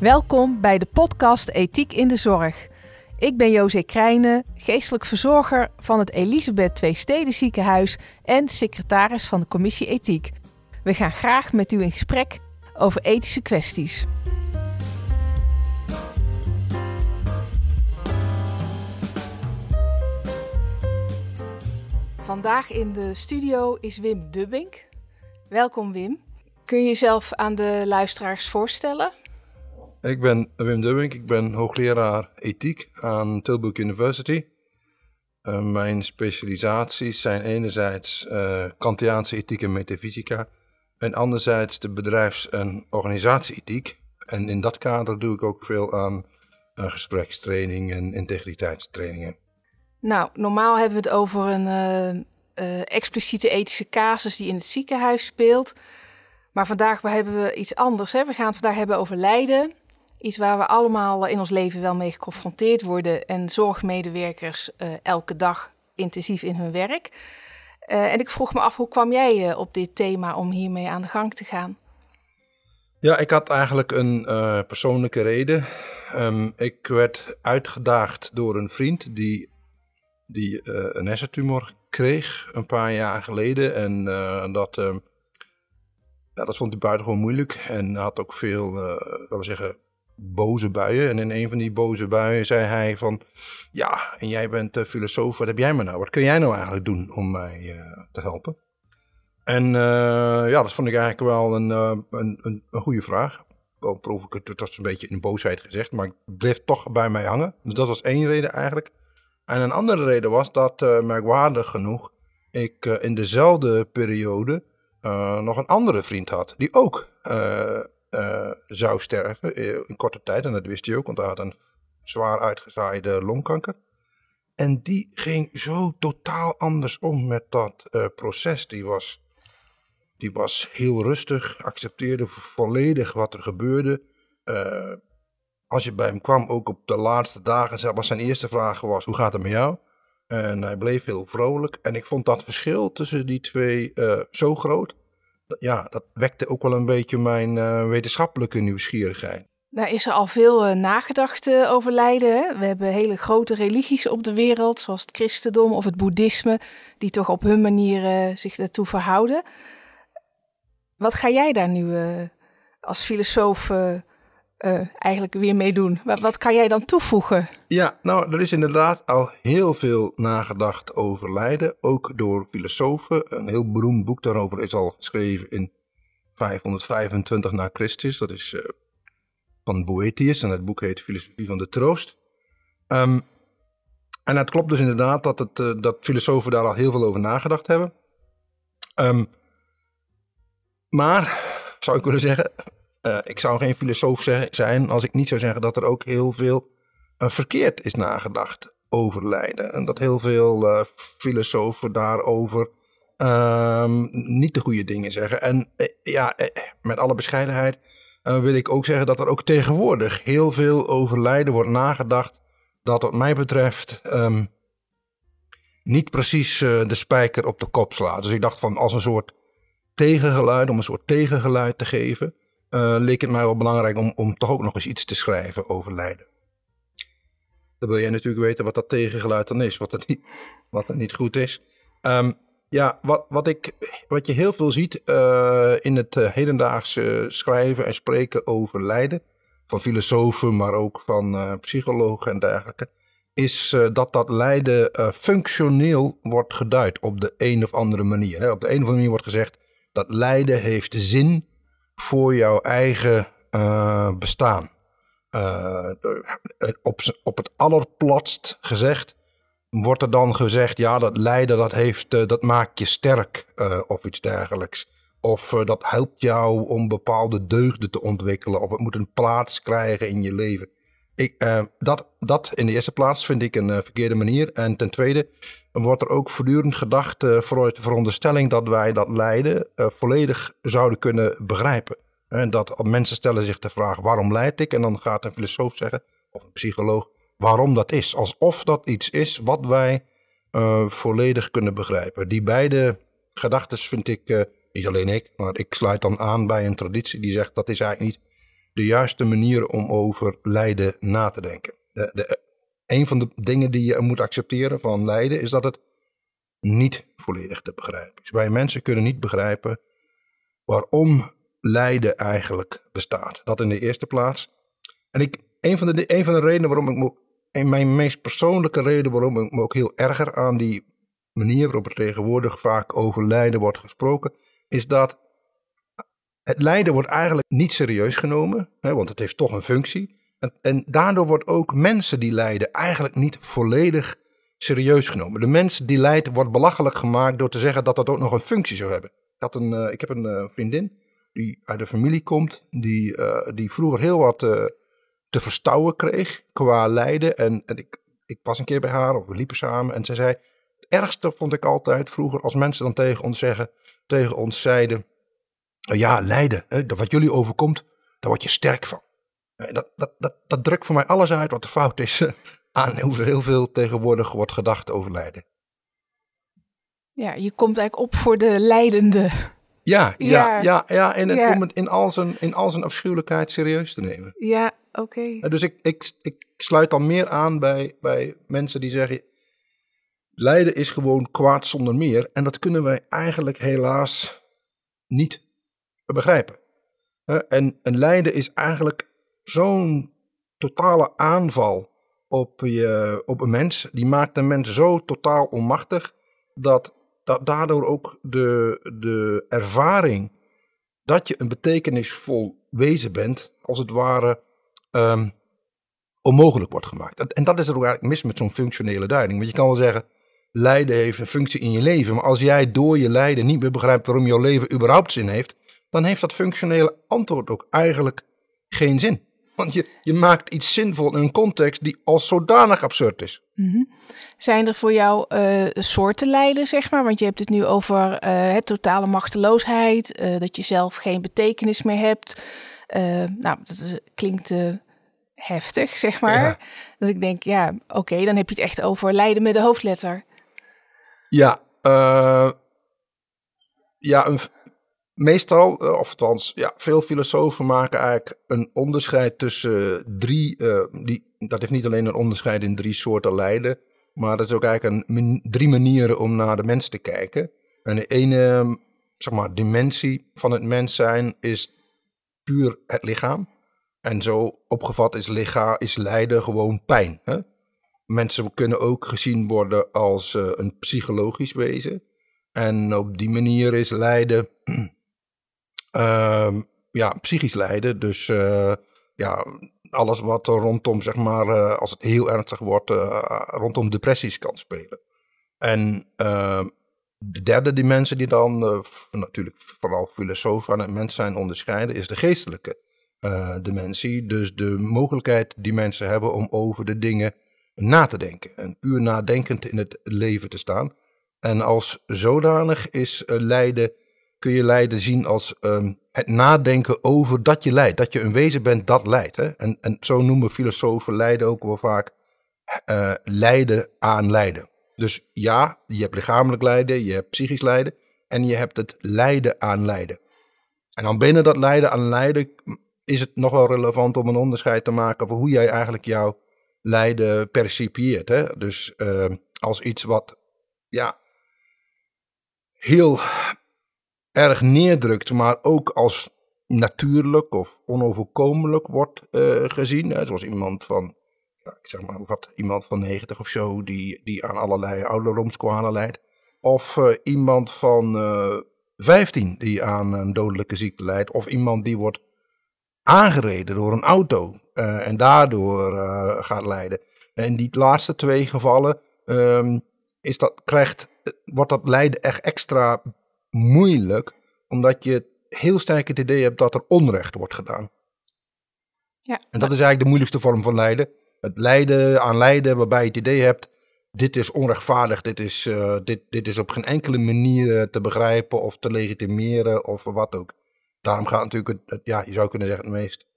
Welkom bij de podcast Ethiek in de Zorg. Ik ben José Krijnen, geestelijk verzorger van het Elisabeth Twee Steden Ziekenhuis en secretaris van de Commissie Ethiek. We gaan graag met u in gesprek over ethische kwesties. Vandaag in de studio is Wim Dubbink. Welkom Wim. Kun je jezelf aan de luisteraars voorstellen? Ik ben Wim Dubbink, ik ben hoogleraar ethiek aan Tilburg University. Uh, mijn specialisaties zijn enerzijds uh, Kantiaanse ethiek en metafysica en anderzijds de bedrijfs- en organisatieethiek. En in dat kader doe ik ook veel aan uh, gesprekstraining en integriteitstrainingen. Nou, normaal hebben we het over een expliciete ethische casus die in het ziekenhuis speelt. Maar vandaag hebben we iets anders. We gaan het vandaag hebben over lijden. Iets waar we allemaal in ons leven wel mee geconfronteerd worden. En zorgmedewerkers uh, elke dag intensief in hun werk. Uh, en ik vroeg me af, hoe kwam jij uh, op dit thema om hiermee aan de gang te gaan? Ja, ik had eigenlijk een persoonlijke reden. Um, ik werd uitgedaagd door een vriend die, die een hersentumor kreeg een paar jaar geleden. En dat, um, ja, dat vond hij buitengewoon moeilijk. En had ook veel, laten we zeggen, boze buien. En in een van die boze buien zei hij van... Ja, en jij bent uh, filosoof, wat heb jij me nou? Wat kun jij nou eigenlijk doen om mij uh, te helpen? En uh, ja, dat vond ik eigenlijk wel een, een, een, een, goede vraag. Wel het, dat was een beetje in boosheid gezegd, maar ik bleef toch bij mij hangen. Dus dat was één reden eigenlijk. En een andere reden was dat, merkwaardig genoeg, ik in dezelfde periode nog een andere vriend had. Die ook uh, zou sterven in korte tijd. En dat wist hij ook, want hij had een zwaar uitgezaaide longkanker. En die ging zo totaal anders om met dat uh, proces. Die was, die was heel rustig, accepteerde volledig wat er gebeurde. Als je bij hem kwam, ook op de laatste dagen, was zijn eerste vraag was, hoe gaat het met jou? En hij bleef heel vrolijk. En ik vond dat verschil tussen die twee zo groot ja, dat wekte ook wel een beetje mijn uh, wetenschappelijke nieuwsgierigheid. Daar is er al veel uh, nagedacht uh, over lijden. We hebben hele grote religies op de wereld, zoals het christendom of het boeddhisme, die toch op hun manier zich daartoe verhouden. Wat ga jij daar nu als filosoof uh, eigenlijk weer mee doen? Wat, wat, kan jij dan toevoegen? Ja, nou, er is inderdaad al heel veel nagedacht over lijden, ook door filosofen. Een heel beroemd boek daarover is al geschreven in 525 na Christus. Dat is uh, van Boethius en het boek heet Filosofie van de Troost. Um, en het klopt dus inderdaad dat, het, uh, dat filosofen daar al heel veel over nagedacht hebben. Um, maar, zou ik willen zeggen, uh, ik zou geen filosoof zijn als ik niet zou zeggen dat er ook heel veel uh, verkeerd is nagedacht over lijden. En dat heel veel uh, filosofen daarover ehm, niet de goede dingen zeggen. En ja, met alle bescheidenheid wil ik ook zeggen dat er ook tegenwoordig heel veel over lijden wordt nagedacht. Dat wat mij betreft um, niet precies de spijker op de kop slaat. Dus ik dacht van als een soort tegengeluid, om een soort tegengeluid te geven uh, leek het mij wel belangrijk om, om toch ook nog eens iets te schrijven over lijden. Dan wil jij natuurlijk weten wat dat tegengeluid dan is, wat dat niet, wat dat niet goed is. Um, ja, wat, wat, ik, wat je heel veel ziet uh, in het uh, hedendaagse schrijven en spreken over lijden, van filosofen, maar ook van psychologen en dergelijke, is dat dat lijden functioneel wordt geduid op de een of andere manier. Hè? Op de een of andere manier wordt gezegd dat lijden heeft zin voor jouw eigen uh, bestaan. Uh, op, op het allerplatst gezegd wordt er dan gezegd, ja, dat lijden dat, heeft, uh, dat maakt je sterk of iets dergelijks. Of dat helpt jou om bepaalde deugden te ontwikkelen. Of het moet een plaats krijgen in je leven. Ik, dat, dat in de eerste plaats vind ik een verkeerde manier. En ten tweede wordt er ook voortdurend gedacht uh, vanuit de veronderstelling dat wij dat lijden volledig zouden kunnen begrijpen. En dat mensen stellen zich de vraag waarom lijd ik? En dan gaat een filosoof zeggen, of een psycholoog, waarom dat is. Alsof dat iets is wat wij volledig kunnen begrijpen. Die beide gedachten vind ik, niet alleen ik, maar ik sluit dan aan bij een traditie die zegt dat is eigenlijk niet de juiste manier om over lijden na te denken. De, de, een van de dingen die je moet accepteren van lijden is dat het niet volledig te begrijpen is. Wij mensen kunnen niet begrijpen waarom lijden eigenlijk bestaat. Dat in de eerste plaats. En ik, een, van de, een van de redenen waarom ik me, een mijn meest persoonlijke reden waarom ik me ook heel erger aan die manier waarop er tegenwoordig vaak over lijden wordt gesproken, is dat het lijden wordt eigenlijk niet serieus genomen, hè, want het heeft toch een functie. En, en daardoor wordt ook mensen die lijden eigenlijk niet volledig serieus genomen. De mens die lijdt wordt belachelijk gemaakt door te zeggen dat dat ook nog een functie zou hebben. Ik, een, uh, ik heb een uh, vriendin die uit een familie komt, die, uh, die vroeger heel wat te verstouwen kreeg qua lijden. En, en ik, ik was een keer bij haar, of we liepen samen, en zij zei, het ergste vond ik altijd vroeger als mensen dan tegen ons zeggen, tegen ons zeiden, ja, lijden, hè, wat jullie overkomt, daar word je sterk van. Dat, dat, dat, dat drukt voor mij alles uit wat de fout is aan hoe er heel veel tegenwoordig wordt gedacht over lijden. Ja, je komt eigenlijk op voor de lijdende. Ja, ja, ja, ja, ja en het, ja. om het in al, zijn, in al zijn afschuwelijkheid serieus te nemen. Ja, oké. Okay. Dus ik, ik, ik sluit dan meer aan bij, bij mensen die zeggen, lijden is gewoon kwaad zonder meer. En dat kunnen wij eigenlijk helaas niet begrijpen. En een lijden is eigenlijk zo'n totale aanval op, je, op een mens. Die maakt een mens zo totaal onmachtig dat, dat daardoor ook de, de ervaring dat je een betekenisvol wezen bent, als het ware um, onmogelijk wordt gemaakt. En dat is er ook eigenlijk mis met zo'n functionele duiding. Want je kan wel zeggen, lijden heeft een functie in je leven, maar als jij door je lijden niet meer begrijpt waarom jouw leven überhaupt zin heeft, dan heeft dat functionele antwoord ook eigenlijk geen zin. Want je, je maakt iets zinvol in een context die als zodanig absurd is. Mm -hmm. Zijn er voor jou uh, soorten lijden, zeg maar? Want je hebt het nu over uh, het totale machteloosheid, uh, dat je zelf geen betekenis meer hebt. nou, dat is, klinkt heftig, zeg maar. Ja. Dus ik denk, ja, oké, okay, dan heb je het echt over lijden met de hoofdletter. Ja, ja een, Meestal, uh, of althans, ja, veel filosofen maken eigenlijk een onderscheid tussen drie. Uh, die, dat heeft niet alleen een onderscheid in drie soorten lijden, maar dat is ook eigenlijk een, drie manieren om naar de mens te kijken. En de ene zeg maar, dimensie van het mens zijn is puur het lichaam. En zo opgevat is, lichaam, is lijden gewoon pijn. Hè? Mensen kunnen ook gezien worden als een psychologisch wezen. En op die manier is lijden ja, psychisch lijden. Dus uh, ja, alles wat rondom, zeg maar, uh, als het heel ernstig wordt, uh, rondom depressies kan spelen. En ehm, de derde dimensie die dan natuurlijk vooral filosofen het mens zijn onderscheiden, is de geestelijke dimensie. Dus de mogelijkheid die mensen hebben om over de dingen na te denken. En puur nadenkend in het leven te staan. En als zodanig is lijden kun je lijden zien als um, het nadenken over dat je lijdt. Dat je een wezen bent dat lijdt. Hè? En, en zo noemen filosofen lijden ook wel vaak uh, lijden aan lijden. Dus ja, je hebt lichamelijk lijden, je hebt psychisch lijden en je hebt het lijden aan lijden. En dan binnen dat lijden aan lijden is het nog wel relevant om een onderscheid te maken van hoe jij eigenlijk jouw lijden percipieert. Hè? Dus uh, als iets wat ja, heel erg neerdrukt, maar ook als natuurlijk of onoverkomelijk wordt uh, gezien. Het was iemand van, ja, ik zeg maar wat, iemand van 90 of zo, die, die aan allerlei ouderdomskwalen leidt. Of uh, iemand van uh, eh, 15 die aan een dodelijke ziekte leidt. Of iemand die wordt aangereden door een auto en daardoor gaat lijden. En die laatste twee gevallen um, is dat, krijgt, wordt dat lijden echt extra moeilijk, omdat je heel sterk het idee hebt dat er onrecht wordt gedaan. Ja, en dat is eigenlijk de moeilijkste vorm van lijden. Het lijden aan lijden waarbij je het idee hebt, dit is onrechtvaardig, dit is, uh, dit, dit is op geen enkele manier te begrijpen of te legitimeren of wat ook. Daarom gaat natuurlijk, het, het, ja, je zou kunnen zeggen, het meest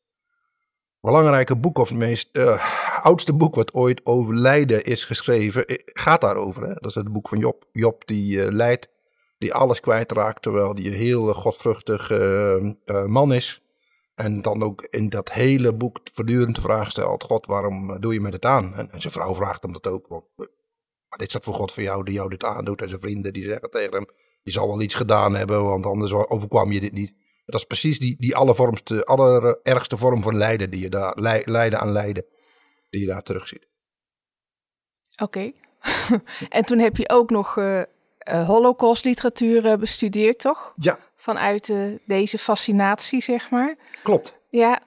belangrijke boek of het meest uh, oudste boek wat ooit over lijden is geschreven, eh, gaat daarover. Hè? Dat is het boek van Job. Job die uh, lijdt die alles kwijtraakt, terwijl die een heel godvruchtig uh, uh, man is. En dan ook in dat hele boek voortdurend de vraag stelt: God, waarom eh, doe je me dit aan? En, zijn vrouw vraagt hem dat ook. Eh, maar dit staat voor God voor jou die jou dit aandoet. En zijn vrienden die zeggen tegen hem: Je zal wel iets gedaan hebben, want anders overkwam je dit niet. Dat is precies die, die allervormste, allerergste vorm van lijden die je daar, lijden aan lijden, die je daar terugziet. Oké. en toen heb je ook nog Holocaust-literatuur bestudeerd, toch? Ja. Vanuit deze fascinatie, zeg maar. Klopt. Ja.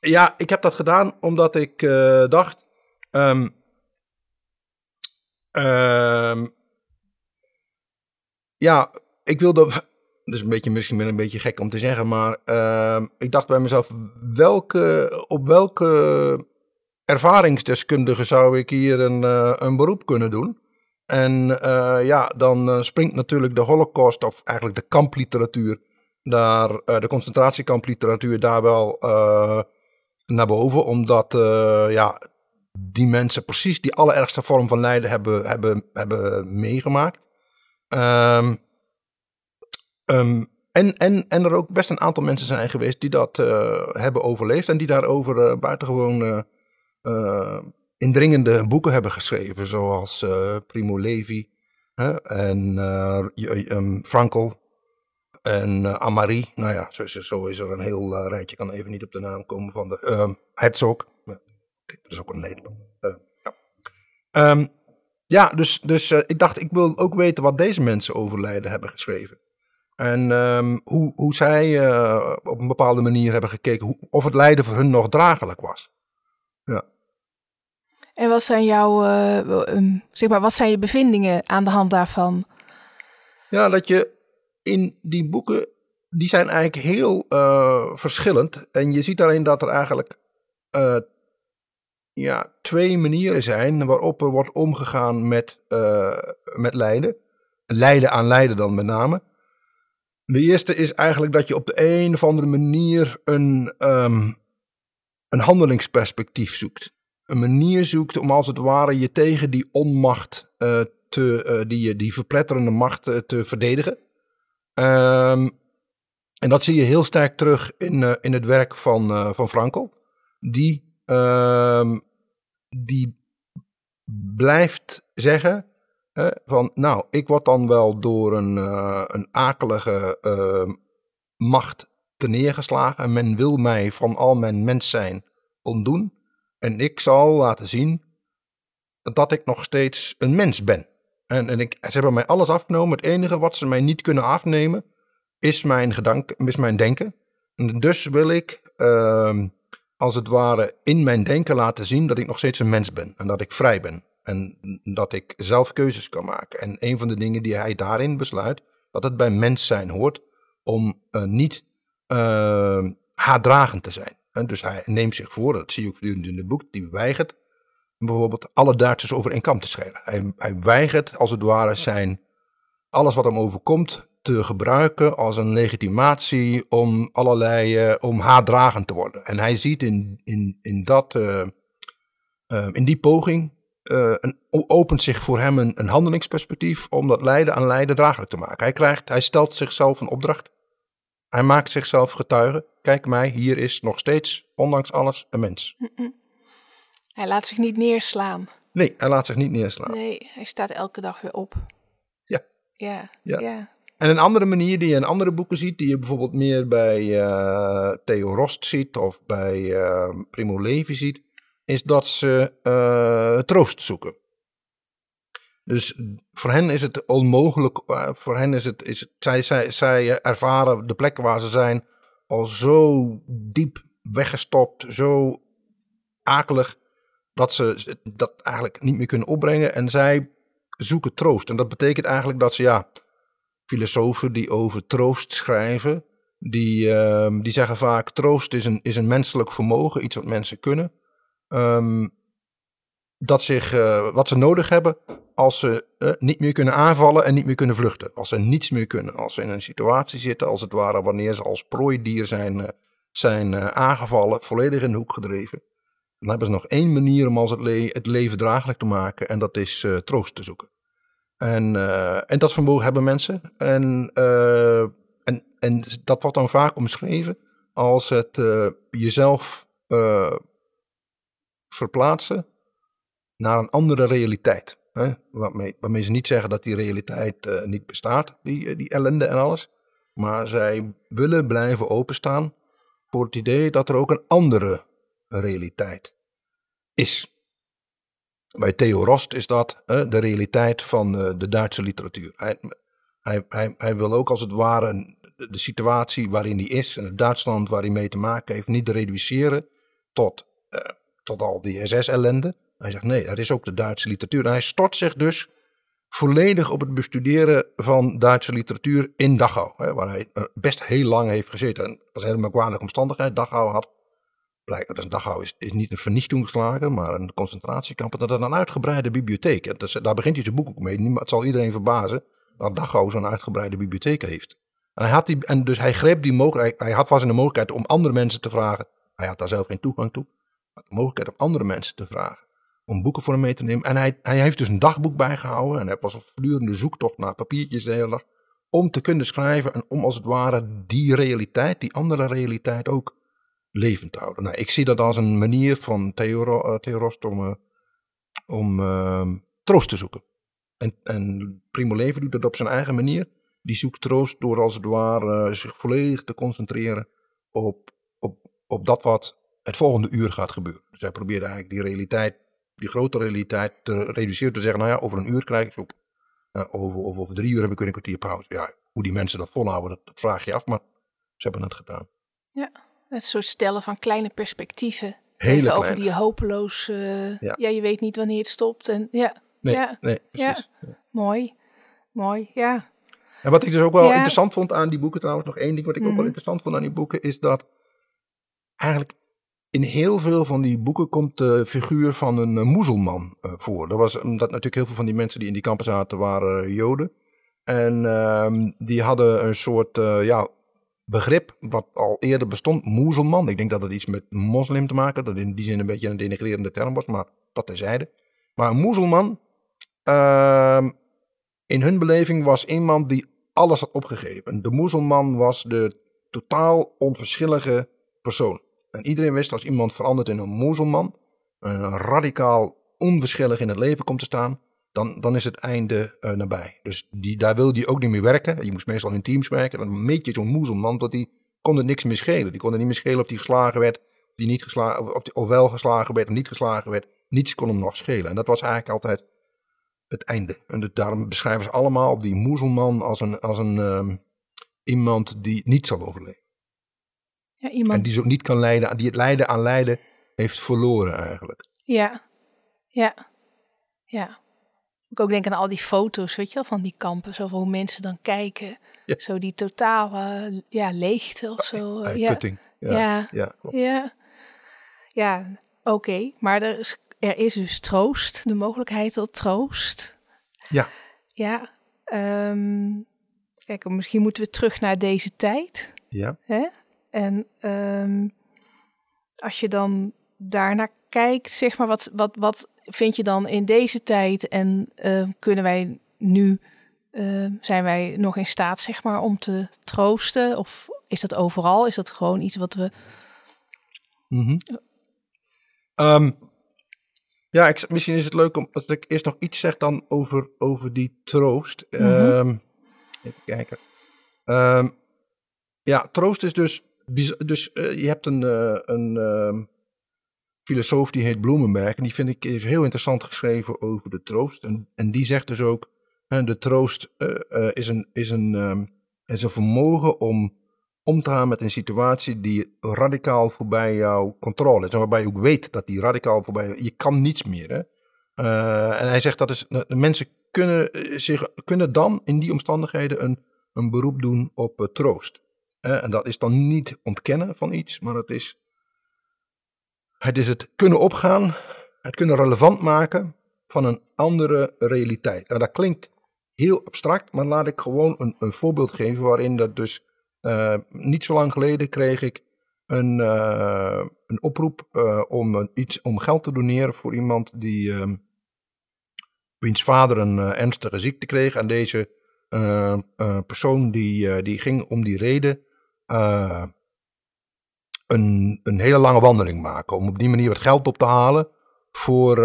Ja, ik heb dat gedaan omdat ik dacht. Um, ja, ik wilde dat is een beetje, misschien een beetje gek om te zeggen, maar uh, ik dacht bij mezelf, welke, op welke ervaringsdeskundige zou ik hier een, een beroep kunnen doen? En uh, ja, dan uh, springt natuurlijk de holocaust, of eigenlijk de kampliteratuur, daar, de concentratiekampliteratuur daar wel naar boven, omdat ja, die mensen precies die allerergste vorm van lijden hebben, hebben, hebben meegemaakt. Um, Um, en, en, en er ook best een aantal mensen zijn geweest die dat hebben overleefd en die daarover uh, buitengewoon indringende boeken hebben geschreven, zoals Primo Levi hè, en um, Frankel en Amari. Nou ja, zo is, er, een heel rijtje, kan even niet op de naam komen van de uh, Herzog. Dat is ook een Nederlander. ja. Um, ja, dus, dus ik dacht, ik wil ook weten wat deze mensen overlijden hebben geschreven. En hoe, hoe zij op een bepaalde manier hebben gekeken hoe, of het lijden voor hun nog dragelijk was. Ja. En wat zijn jouw, uh, um, zeg maar, wat zijn je bevindingen aan de hand daarvan? Ja, dat je in die boeken, die zijn eigenlijk heel uh, verschillend. En je ziet daarin dat er eigenlijk ja, twee manieren zijn waarop er wordt omgegaan met, met lijden. Lijden aan lijden dan met name. De eerste is eigenlijk dat je op de een of andere manier een, um, een handelingsperspectief zoekt. Een manier zoekt om als het ware je tegen die onmacht, uh, te, uh, die, die verpletterende macht uh, te verdedigen. Um, en dat zie je heel sterk terug in, in het werk van, van Frankel. Die, um, die blijft zeggen van, nou, ik word dan wel door een, een akelige uh, macht te neergeslagen. En men wil mij van al mijn mens zijn ontdoen. En ik zal laten zien dat ik nog steeds een mens ben. En, en ik, ze hebben mij alles afgenomen. Het enige wat ze mij niet kunnen afnemen is mijn, gedank, is mijn denken. En dus wil ik, uh, als het ware, in mijn denken laten zien dat ik nog steeds een mens ben. En dat ik vrij ben. En dat ik zelf keuzes kan maken. En een van de dingen die hij daarin besluit, dat het bij mens zijn hoort om uh, niet uh, haatdragend te zijn. Dus hij neemt zich voor, dat zie je ook in het boek, die weigert bijvoorbeeld alle Duitsers over een kam te scheren. Hij, hij weigert als het ware zijn, alles wat hem overkomt, te gebruiken als een legitimatie om allerlei, uh, om haatdragend te worden. En hij ziet in, in, in dat, in die poging een, opent zich voor hem een, een, handelingsperspectief om dat lijden aan lijden draaglijk te maken. Hij, krijgt, hij stelt zichzelf een opdracht. Hij maakt zichzelf getuige. Kijk mij, hier is nog steeds, ondanks alles, een mens. Hij laat zich niet neerslaan. Nee, hij laat zich niet neerslaan. Nee, hij staat elke dag weer op. Ja. Ja, ja. ja. En een andere manier die je in andere boeken ziet, die je bijvoorbeeld meer bij uh, Theo Rost ziet of bij uh, Primo Levi ziet, is dat ze uh, troost zoeken. Dus voor hen is het onmogelijk, uh, voor hen is het, is zij, zij, zij ervaren de plekken waar ze zijn al zo diep weggestopt, zo akelig, dat ze dat eigenlijk niet meer kunnen opbrengen. En zij zoeken troost. En dat betekent eigenlijk dat ze, ja, filosofen die over troost schrijven, die, uh, die zeggen vaak: troost is een, is een menselijk vermogen, iets wat mensen kunnen. Um, dat zich, uh, wat ze nodig hebben als ze uh, niet meer kunnen aanvallen en niet meer kunnen vluchten. Als ze niets meer kunnen. Als ze in een situatie zitten, als het ware, wanneer ze als prooidier zijn, uh, zijn aangevallen, volledig in de hoek gedreven. Dan hebben ze nog één manier om als het, le het leven draaglijk te maken en dat is troost te zoeken. En, en dat vermogen hebben mensen. En, en, en dat wordt dan vaak omschreven als het jezelf verplaatsen naar een andere realiteit. Hè? Waarmee, waarmee, ze niet zeggen dat die realiteit uh, niet bestaat, die, die ellende en alles. Maar zij willen blijven openstaan voor het idee dat er ook een andere realiteit is. Bij Theo Rost is dat uh, de realiteit van uh, de Duitse literatuur. Hij, wil ook als het ware de situatie waarin hij is en het Duitsland waar hij mee te maken heeft niet reduceren tot, tot al die SS-ellende. Hij zegt nee, er is ook de Duitse literatuur. En hij stort zich dus volledig op het bestuderen van Duitse literatuur in Dachau. Hè, waar hij best heel lang heeft gezeten. En dat is een hele merkwaardige omstandigheid. Dachau had, blijkbaar, dus Dachau is, is niet een vernichtingslager, maar een concentratiekamp. Dat had een uitgebreide bibliotheek. Dat, daar begint hij zijn boek ook mee. Het zal iedereen verbazen dat Dachau zo'n uitgebreide bibliotheek heeft. En, hij had die, en dus hij greep die mogelijkheid, hij had vast de mogelijkheid om andere mensen te vragen. Hij had daar zelf geen toegang toe. Maar de mogelijkheid om andere mensen te vragen om boeken voor hem mee te nemen. En hij, hij heeft dus een dagboek bijgehouden. En hij was een voortdurende zoektocht naar papiertjes de hele. Om te kunnen schrijven en om als het ware die realiteit, die andere realiteit ook levend te houden. Nou, ik zie dat als een manier van Theo, uh, Theo Rost om, uh, om uh, troost te zoeken. En, en Primo Levi doet dat op zijn eigen manier. Die zoekt troost door als het ware zich volledig te concentreren op, op, op dat wat het volgende uur gaat gebeuren. Dus hij probeert eigenlijk die realiteit die grote realiteit te reduceren. Te zeggen, nou ja, over een uur krijg ik soep. Over, over, over drie uur heb ik weer een kwartier pauze. Ja, hoe die mensen dat volhouden, dat, dat vraag je af, maar ze hebben het gedaan. Ja, het soort stellen van kleine perspectieven. Hele over die hopeloos, uh, ja. ja. je weet niet wanneer het stopt. En, ja, nee, ja, nee, precies. Ja. ja. Mooi, mooi, ja. En wat ik dus ook wel interessant vond aan die boeken trouwens, nog één ding wat ik mm ook wel interessant vond aan die boeken, is dat eigenlijk in heel veel van die boeken komt de figuur van een uh, moezelman uh, voor. Dat was omdat natuurlijk heel veel van die mensen die in die kampen zaten waren joden. En uh, die hadden een soort ja, begrip wat al eerder bestond, moezelman. Ik denk dat het iets met moslim te maken dat in die zin een beetje een denigrerende term was, maar dat terzijde. Maar een moezelman, ehm, in hun beleving was iemand die alles had opgegeven. De moezelman was de totaal onverschillige persoon. En iedereen wist als iemand verandert in een mozelman, een radicaal onverschillig in het leven komt te staan, dan, dan is het einde uh, nabij. Dus die, daar wil die ook niet meer werken. Je moest meestal in teams werken. Dan meet je zo'n moezelman, dat die kon er niks meer schelen. Die kon er niet meer schelen of die geslagen werd, die niet geslagen, of, of wel geslagen werd of niet geslagen werd. Niets kon hem nog schelen. En dat was eigenlijk altijd het einde. En daarom beschrijven ze allemaal die moezelman als een, als een um, iemand die niet zal overleven. Ja, iemand... En die zo niet kan leiden, die het lijden aan lijden heeft verloren eigenlijk. Ja, ja, ja. Ik ook denk aan al die foto's, weet je wel, van die kampen. Zo hoe mensen dan kijken. Ja. Zo die totale ja, leegte of zo. Ja, ja. Ja, ja, ja, ja. ja oké. Okay. Maar er is, er is dus troost, de mogelijkheid tot troost. Ja. Ja. Um, kijk, misschien moeten we terug naar deze tijd. Ja. Hè? En um, als je dan daarnaar kijkt, zeg maar, wat, wat, wat vind je dan in deze tijd en uh, kunnen wij nu, uh, zijn wij nog in staat, zeg maar, om te troosten? Of is dat overal? Is dat gewoon iets wat we. Mm -hmm. um, ja, ik, misschien is het leuk om als ik eerst nog iets zeg dan over, over die troost. Mm -hmm. um, even kijken. Um, ja, troost is dus dus uh, je hebt een, uh, een uh, filosoof die heet Bloemenberg. En die vind ik heel interessant geschreven over de troost. En, en die zegt dus ook: de troost eh, is, een, is, een, um, is een vermogen om om te gaan met een situatie die radicaal voorbij jouw controle is. En waarbij je ook weet dat die radicaal voorbij je kan niets meer. Hè? en hij zegt dat is, de mensen kunnen, zich, kunnen dan in die omstandigheden een, een beroep doen op troost. En dat is dan niet ontkennen van iets, maar het is, het is het kunnen opgaan, het kunnen relevant maken van een andere realiteit. Nou, dat klinkt heel abstract, maar laat ik gewoon een, een voorbeeld geven waarin dat dus uh, niet zo lang geleden kreeg ik een, uh, een oproep uh, om, iets, om geld te doneren voor iemand die, wiens vader een ernstige ziekte kreeg en deze persoon die, die ging om die reden een, een hele lange wandeling maken. Om op die manier wat geld op te halen voor,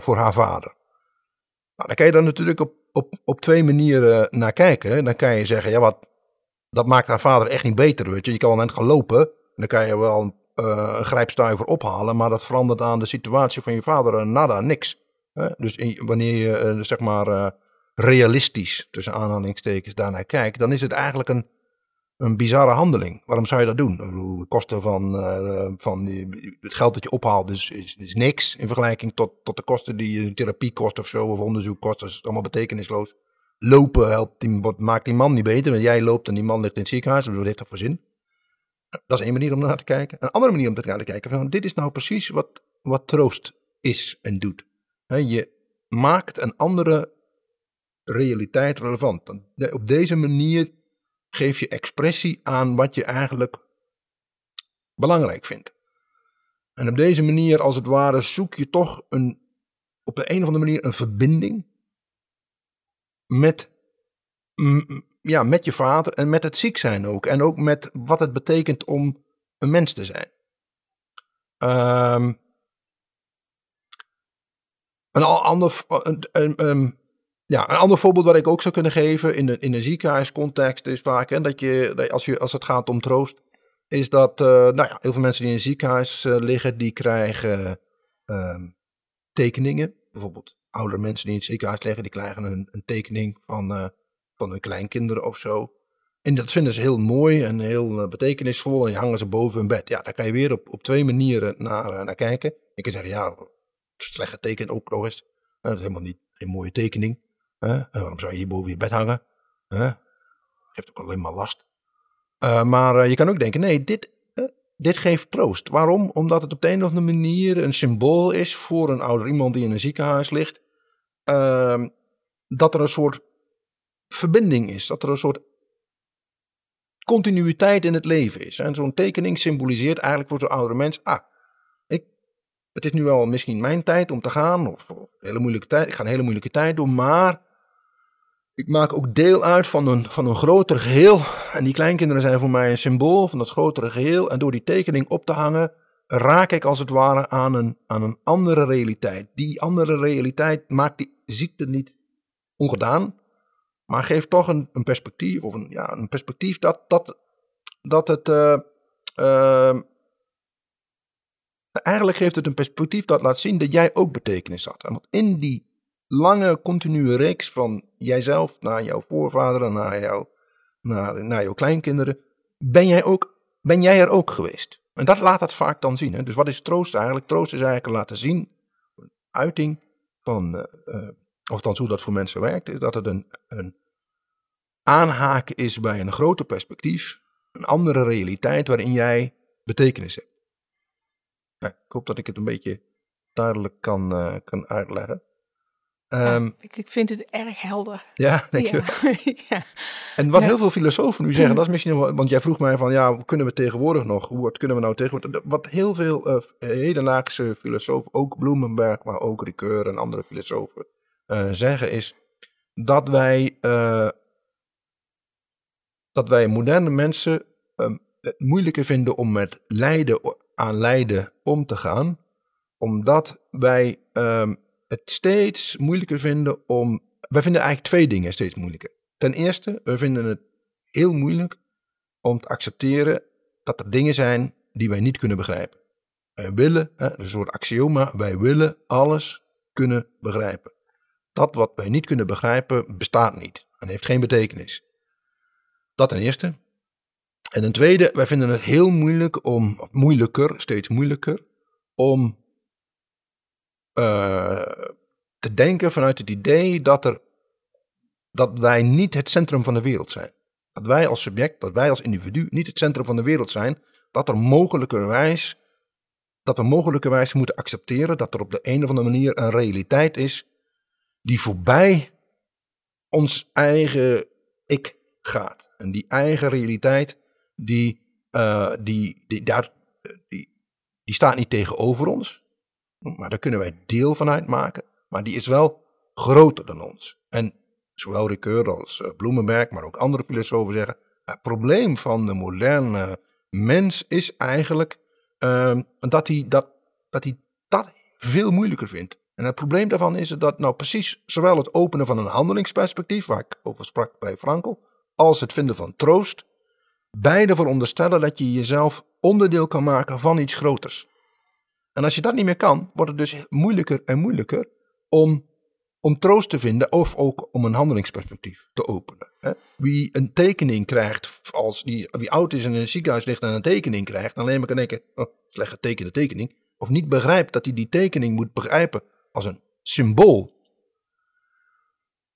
voor haar vader. Nou, dan kan je dan natuurlijk op, op, op twee manieren naar kijken. Dan kan je zeggen, ja, wat, dat maakt haar vader echt niet beter. Weet je. je kan wel net gaan lopen. En dan kan je wel een, een grijpstuiver ophalen. Maar dat verandert aan de situatie van je vader nada, niks. Dus wanneer je, zeg maar realistisch, tussen aanhalingstekens, daarnaar kijkt, dan is het eigenlijk een, een bizarre handeling. Waarom zou je dat doen? De kosten van, uh, van die, het geld dat je ophaalt is, is, is, niks in vergelijking tot, tot de kosten die je therapie kost of zo, of onderzoek kost. Dat is allemaal betekenisloos. Lopen helpt die, wat, maakt die man niet beter, want jij loopt en die man ligt in het ziekenhuis. Dat heeft toch voor zin? Dat is één manier om naar te kijken. Een andere manier om naar te kijken, van, dit is nou precies wat, wat troost is en doet. je maakt een andere realiteit relevant. Op deze manier geef je expressie aan wat je eigenlijk belangrijk vindt. En op deze manier, als het ware, zoek je toch een, op de een of andere manier een verbinding met, ja, met je vader en met het ziek zijn ook. En ook met wat het betekent om een mens te zijn. Um, een ander, ja, een ander voorbeeld wat ik ook zou kunnen geven in een, in een ziekenhuiscontext is vaak dat je, als, je, als het gaat om troost, is dat uh, nou ja, heel veel mensen die in een ziekenhuis uh, liggen, die krijgen uh, tekeningen. Bijvoorbeeld oudere mensen die in het ziekenhuis liggen, die krijgen een, een tekening van, uh, van hun kleinkinderen of zo. En dat vinden ze heel mooi en heel betekenisvol en die hangen ze boven hun bed. Ja, daar kan je weer op, op twee manieren naar, naar kijken. Je kan zeggen, ja, slecht getekend ook nog eens. Dat is helemaal niet geen mooie tekening. Waarom zou je hier boven je bed hangen? Geeft ook alleen maar last. Uh, maar uh, je kan ook denken, nee, dit, uh, dit geeft troost. Waarom? Omdat het op de een of andere manier een symbool is voor een ouder iemand die in een ziekenhuis ligt. Ehm, dat er een soort verbinding is. Dat er een soort continuïteit in het leven is. En zo'n tekening symboliseert eigenlijk voor zo'n oudere mens. Ah, ik, het is nu wel misschien mijn tijd om te gaan. Of, of hele moeilijke tijd. Ik ga een hele moeilijke tijd doen. Maar ik maak ook deel uit van een, van een groter geheel. En die kleinkinderen zijn voor mij een symbool van dat grotere geheel. En door die tekening op te hangen, raak ik als het ware aan een, aan een andere realiteit. Die andere realiteit maakt die ziekte niet ongedaan, maar geeft toch een, een perspectief, of een, ja, een perspectief dat, dat, dat het. Uh, uh, eigenlijk geeft het een perspectief dat laat zien dat jij ook betekenis had. En in die lange continue reeks van jijzelf naar jouw voorvaderen, naar, jou, naar, naar jouw kleinkinderen, ben jij, ook, ben jij er ook geweest. En dat laat het vaak dan zien. Hè? Dus wat is troost eigenlijk? Troost is eigenlijk laten zien, een uiting van, uh, uh, of dan hoe dat voor mensen werkt, is dat het een, een aanhaken is bij een groter perspectief, een andere realiteit waarin jij betekenis hebt. Nou, ik hoop dat ik het een beetje duidelijk kan, uh, kan uitleggen. Um, ik, ik, vind het erg helder. Ja, denk je ja. En wat heel veel filosofen nu zeggen, dat is misschien wel, want jij vroeg mij van, ja, kunnen we tegenwoordig nog, hoe kunnen we nou tegenwoordig, wat heel veel uh, hedendaagse filosofen, ook Bloemenberg, maar ook Ricoeur en andere filosofen uh, zeggen, is dat wij, uh, dat wij moderne mensen um, het moeilijker vinden om met lijden aan lijden om te gaan, omdat wij um, het steeds moeilijker vinden om. Wij vinden eigenlijk twee dingen steeds moeilijker. Ten eerste, we vinden het heel moeilijk om te accepteren dat er dingen zijn die wij niet kunnen begrijpen. Wij willen, een soort axioma, wij willen alles kunnen begrijpen. Dat wat wij niet kunnen begrijpen bestaat niet en heeft geen betekenis. Dat ten eerste. En ten tweede, wij vinden het heel moeilijk om, moeilijker, steeds moeilijker, om uh, te denken vanuit het idee dat, er, dat wij niet het centrum van de wereld zijn. Dat wij als subject, dat wij als individu niet het centrum van de wereld zijn. Dat er mogelijkerwijs, dat we mogelijkerwijs moeten accepteren dat er op de een of andere manier een realiteit is die voorbij ons eigen ik gaat. En die eigen realiteit, die, uh, die, die, daar, die, die staat niet tegenover ons. Maar daar kunnen wij deel van uitmaken. Maar die is wel groter dan ons. En zowel Ricoeur als uh, Bloemenberg, maar ook andere filosofen zeggen, het probleem van de moderne mens is eigenlijk uh, dat, hij dat, dat hij dat veel moeilijker vindt. En het probleem daarvan is dat nou precies zowel het openen van een handelingsperspectief, waar ik over sprak bij Frankel, als het vinden van troost, beide veronderstellen dat je jezelf onderdeel kan maken van iets groters. En als je dat niet meer kan, wordt het dus moeilijker en moeilijker om, om troost te vinden of ook om een handelingsperspectief te openen. Wie een tekening krijgt, als die, wie oud is en in een ziekenhuis ligt en een tekening krijgt, dan alleen maar kan denken, oh, slecht getekende tekening. Of niet begrijpt dat hij die tekening moet begrijpen als een symbool.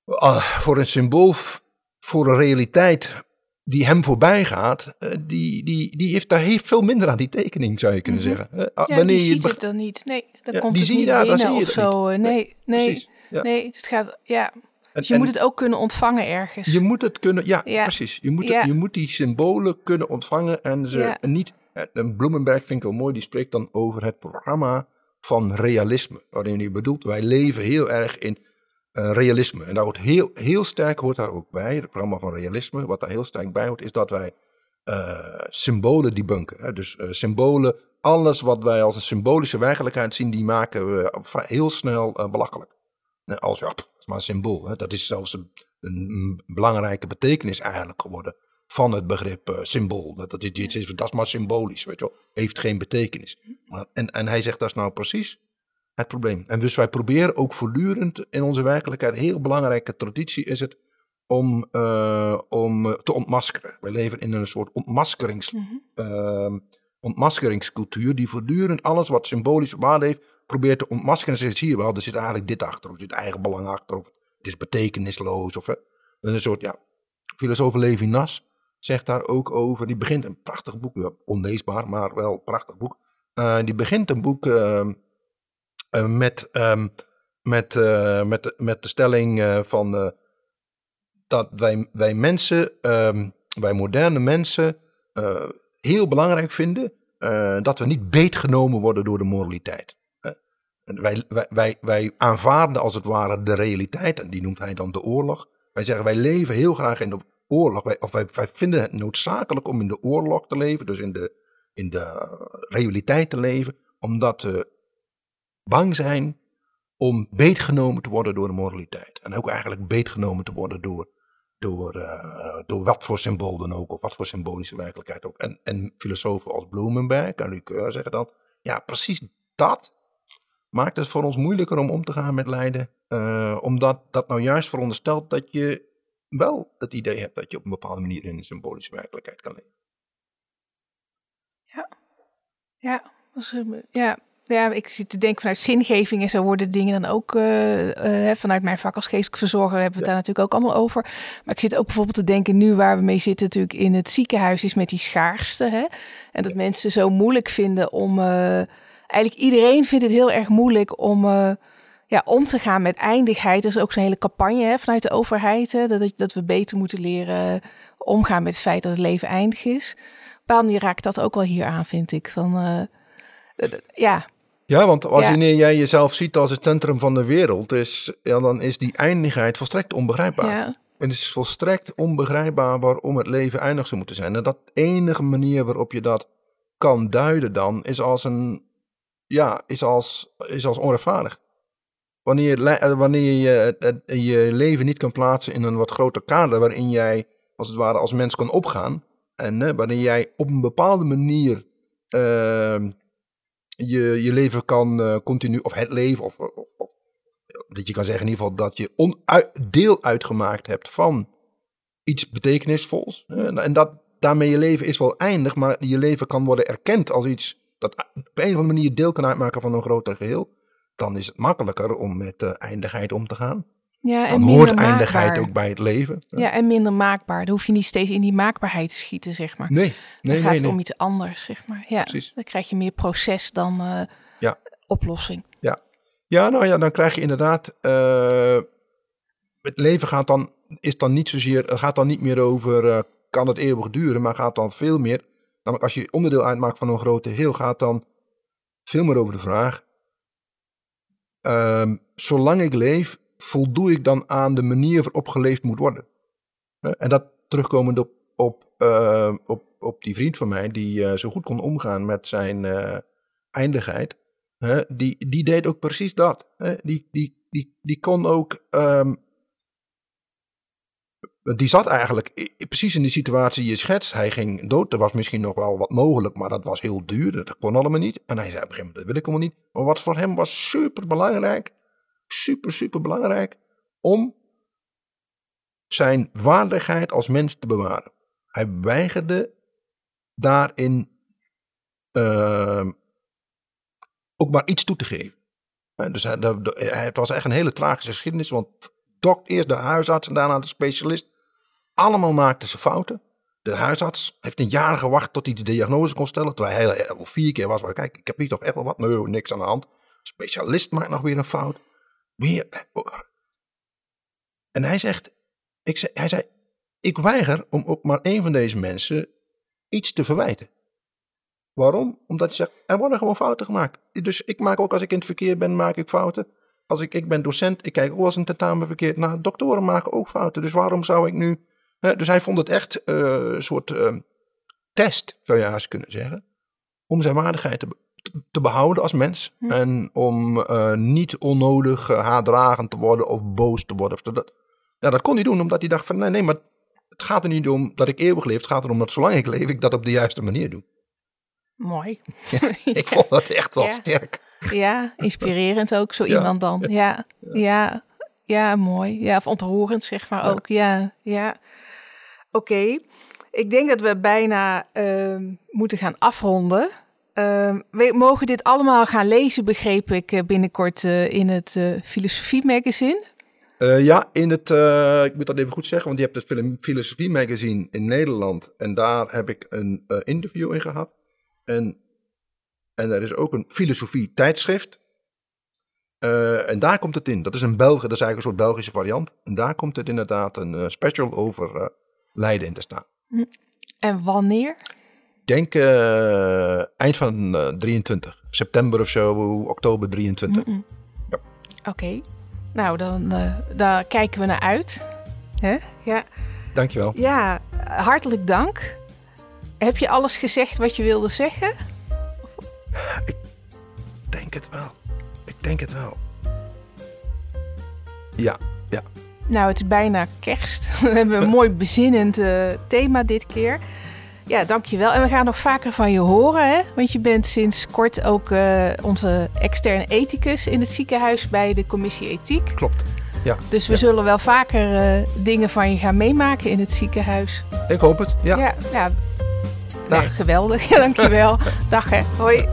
Uh, voor een symbool, voor een realiteit die hem voorbij gaat, uh, die, die, die heeft, daar heeft veel minder aan die tekening, zou je kunnen -hmm. zeggen. Uh, ja, wanneer die je ziet het dan niet. Nee, dan ja, komt het niet ja, binnen of zo. Nee, nee, nee, nee, het gaat, ja. Dus je en, moet het ook kunnen ontvangen ergens. Je moet het kunnen, ja, precies. Je moet, het, je moet die symbolen kunnen ontvangen en ze en niet. En Bloemenberg vind ik wel mooi, die spreekt dan over het programma van realisme. Waarin hij bedoelt, wij leven heel erg in realisme. En daar hoort heel, heel sterk hoort daar ook bij, het programma van realisme. Wat daar heel sterk bij hoort, is dat wij uh, symbolen debunken. Hè? Dus uh, symbolen, alles wat wij als een symbolische werkelijkheid zien, die maken we heel snel belachelijk. Als ja, is maar een symbool. Hè? Dat is zelfs een, belangrijke betekenis eigenlijk geworden van het begrip uh, symbool. Dat, dat, iets is, dat is maar symbolisch, weet je wel. Heeft geen betekenis. Maar, en, en hij zegt dat is nou precies het probleem. En dus wij proberen ook voortdurend in onze werkelijkheid, een heel belangrijke traditie is het om, uh, om te ontmaskeren. Wij leven in een soort ontmaskerings, mm -hmm. uh, ontmaskeringscultuur die voortdurend alles wat symbolische waarde heeft, probeert te ontmaskeren. En zegt, zie je wel, er zit eigenlijk dit achter, of er zit eigen belang achter, of het is betekenisloos. Of, hè. Een soort, ja, filosoof Levinas zegt daar ook over. Die begint een prachtig boek, onleesbaar, maar wel een prachtig boek. Uh, die begint een boek uh, met, um, met, met, met de stelling van dat wij, wij mensen, um, wij moderne mensen, heel belangrijk vinden dat we niet beetgenomen worden door de moraliteit. Wij, wij, wij, wij aanvaarden als het ware de realiteit, en die noemt hij dan de oorlog. Wij zeggen wij leven heel graag in de oorlog. Wij, of wij, wij, vinden het noodzakelijk om in de oorlog te leven, dus in de, in de realiteit te leven, omdat we bang zijn om beetgenomen te worden door de moraliteit. En ook eigenlijk beetgenomen te worden door, door, uh, door wat voor symbool dan ook, of wat voor symbolische werkelijkheid ook. En, en filosofen als Bloemenberg en Ricoeur zeggen dan, ja, precies dat maakt het voor ons moeilijker om om te gaan met lijden. Uh, omdat dat nou juist veronderstelt dat je wel het idee hebt dat je op een bepaalde manier in een symbolische werkelijkheid kan leven. Ja, ja, ja. Ja, ik zit te denken vanuit zingeving en zo worden dingen dan ook uh, uh, vanuit mijn vak als geestelijk verzorger hebben we het daar natuurlijk ook allemaal over. Maar ik zit ook bijvoorbeeld te denken nu waar we mee zitten natuurlijk in het ziekenhuis is met die schaarste. Hè? En dat mensen zo moeilijk vinden om, uh, eigenlijk iedereen vindt het heel erg moeilijk om ja, om te gaan met eindigheid. Er is ook zo'n hele campagne hè, vanuit de overheid. Hè, dat, dat we beter moeten leren omgaan met het feit dat het leven eindig is. Op een manier raakt dat ook wel hier aan, vind ik. Van, uh, ja. Ja, want als wanneer jij jezelf ziet als het centrum van de wereld, is, ja, dan is die eindigheid volstrekt onbegrijpbaar. Ja. En het is volstrekt onbegrijpbaar waarom het leven eindig zou moeten zijn. En dat enige manier waarop je dat kan duiden dan, is als een, ja, is als, is als onrechtvaardig. Wanneer, eh, wanneer je je leven niet kan plaatsen in een wat groter kader waarin jij als het ware als mens kan opgaan. En uh, wanneer jij op een bepaalde manier uh, je, je leven kan uh, continu, of het leven, of, dat je kan zeggen in ieder geval dat je deel uitgemaakt hebt van iets betekenisvols. en dat, daarmee je leven is wel eindig, maar je leven kan worden erkend als iets dat op een of andere manier deel kan uitmaken van een groter geheel dan is het makkelijker om met de eindigheid om te gaan. Ja, en dan hoort eindigheid ook bij het leven. Ja. en minder maakbaar. Dan hoef je niet steeds in die maakbaarheid te schieten, zeg maar. Nee, nee, Dan gaat het om iets anders, zeg maar. Ja, Precies. dan krijg je meer proces dan uh, ja. oplossing. Ja. ja, nou ja, dan krijg je inderdaad... Uh, het leven gaat dan, is dan niet zozeer... gaat dan niet meer over... Uh, kan het eeuwig duren, maar gaat dan veel meer... Namelijk als je onderdeel uitmaakt van een grote heel... gaat dan veel meer over de vraag Ehm, zolang ik leef, voldoe ik dan aan de manier waarop geleefd moet worden? En dat terugkomend op, op, eh, op, op die vriend van mij, die eh, zo goed kon omgaan met zijn eh, eindigheid, die, die deed ook precies dat. Die, die, die, die kon ook. ehm, die zat eigenlijk precies in de situatie die je schetst. Hij ging dood. Er was misschien nog wel wat mogelijk, maar dat was heel duur. Dat kon allemaal niet. En hij zei op een gegeven moment: dat wil ik allemaal niet. Maar wat voor hem was super belangrijk, super, super belangrijk, om zijn waardigheid als mens te bewaren. Hij weigerde daarin ehm, ook maar iets toe te geven. Dus hij, het was echt een hele tragische geschiedenis, want dok, eerst de huisarts en daarna de specialist. Allemaal maakten ze fouten. De huisarts heeft een jaar gewacht tot hij de diagnose kon stellen. Terwijl hij al vier keer was. Maar kijk, ik heb hier toch echt wel wat. Nee, niks aan de hand. Specialist maakt nog weer een fout. En hij zegt, ik zei, hij zei, ik weiger om ook maar één van deze mensen iets te verwijten. Waarom? Omdat hij zegt, er worden gewoon fouten gemaakt. Dus ik maak ook als ik in het verkeer ben, maak ik fouten. Als ik, ik ben docent, ik kijk ook als een tentamen verkeerd. Nou, doktoren maken ook fouten. Dus waarom zou ik nu... Hè, dus hij vond het echt eh, een soort eh, test, zou je haast kunnen zeggen. Om zijn waardigheid te, te behouden als mens. Hm. En om eh, niet onnodig eh, haatdragend te worden of boos te worden. Of dat, ja, dat kon hij doen omdat hij dacht van nee, nee, maar het gaat er niet om dat ik eeuwig leef. Het gaat erom dat zolang ik leef, ik dat op de juiste manier doe. Mooi. Ik vond dat echt wel Ja. sterk. Ja, inspirerend ook, zo iemand dan. Ja, ja, ja, mooi. Ja, of ontroerend, zeg maar ook. Ja, ja. Oké, ik denk dat we bijna ehm, moeten gaan afronden. Ehm, we mogen dit allemaal gaan lezen, begreep ik, eh, binnenkort eh, in het eh, Filosofie Magazine. Ja, in het, ik moet dat even goed zeggen, want je hebt het Filosofie Magazine in Nederland. En daar heb ik een interview in gehad. En, en er is ook een filosofie tijdschrift. En daar komt het in. Dat is een België, dat is eigenlijk een soort Belgische variant. En daar komt het inderdaad een special over Leiden in te staan. En wanneer? Ik denk eh, eind van eh, 23. September of zo, oktober 23. Mm-mm. Ja. Oké, nou dan eh, daar kijken we naar uit. Hè? Ja. Dankjewel. Ja, hartelijk dank. Heb je alles gezegd wat je wilde zeggen? Ik denk het wel. Ik denk het wel. Ja, ja. Nou, het is bijna kerst. We hebben een mooi bezinnend eh, thema dit keer. Ja, dankjewel. En we gaan nog vaker van je horen, hè? Want je bent sinds kort ook eh, onze externe ethicus in het ziekenhuis bij de commissie ethiek. Klopt. Ja, Dus we Ja. zullen wel vaker eh, dingen van je gaan meemaken in het ziekenhuis. ik hoop het. Ja. ja, ja. Dag. Nee, geweldig. Dankjewel. Dag hè. Hoi.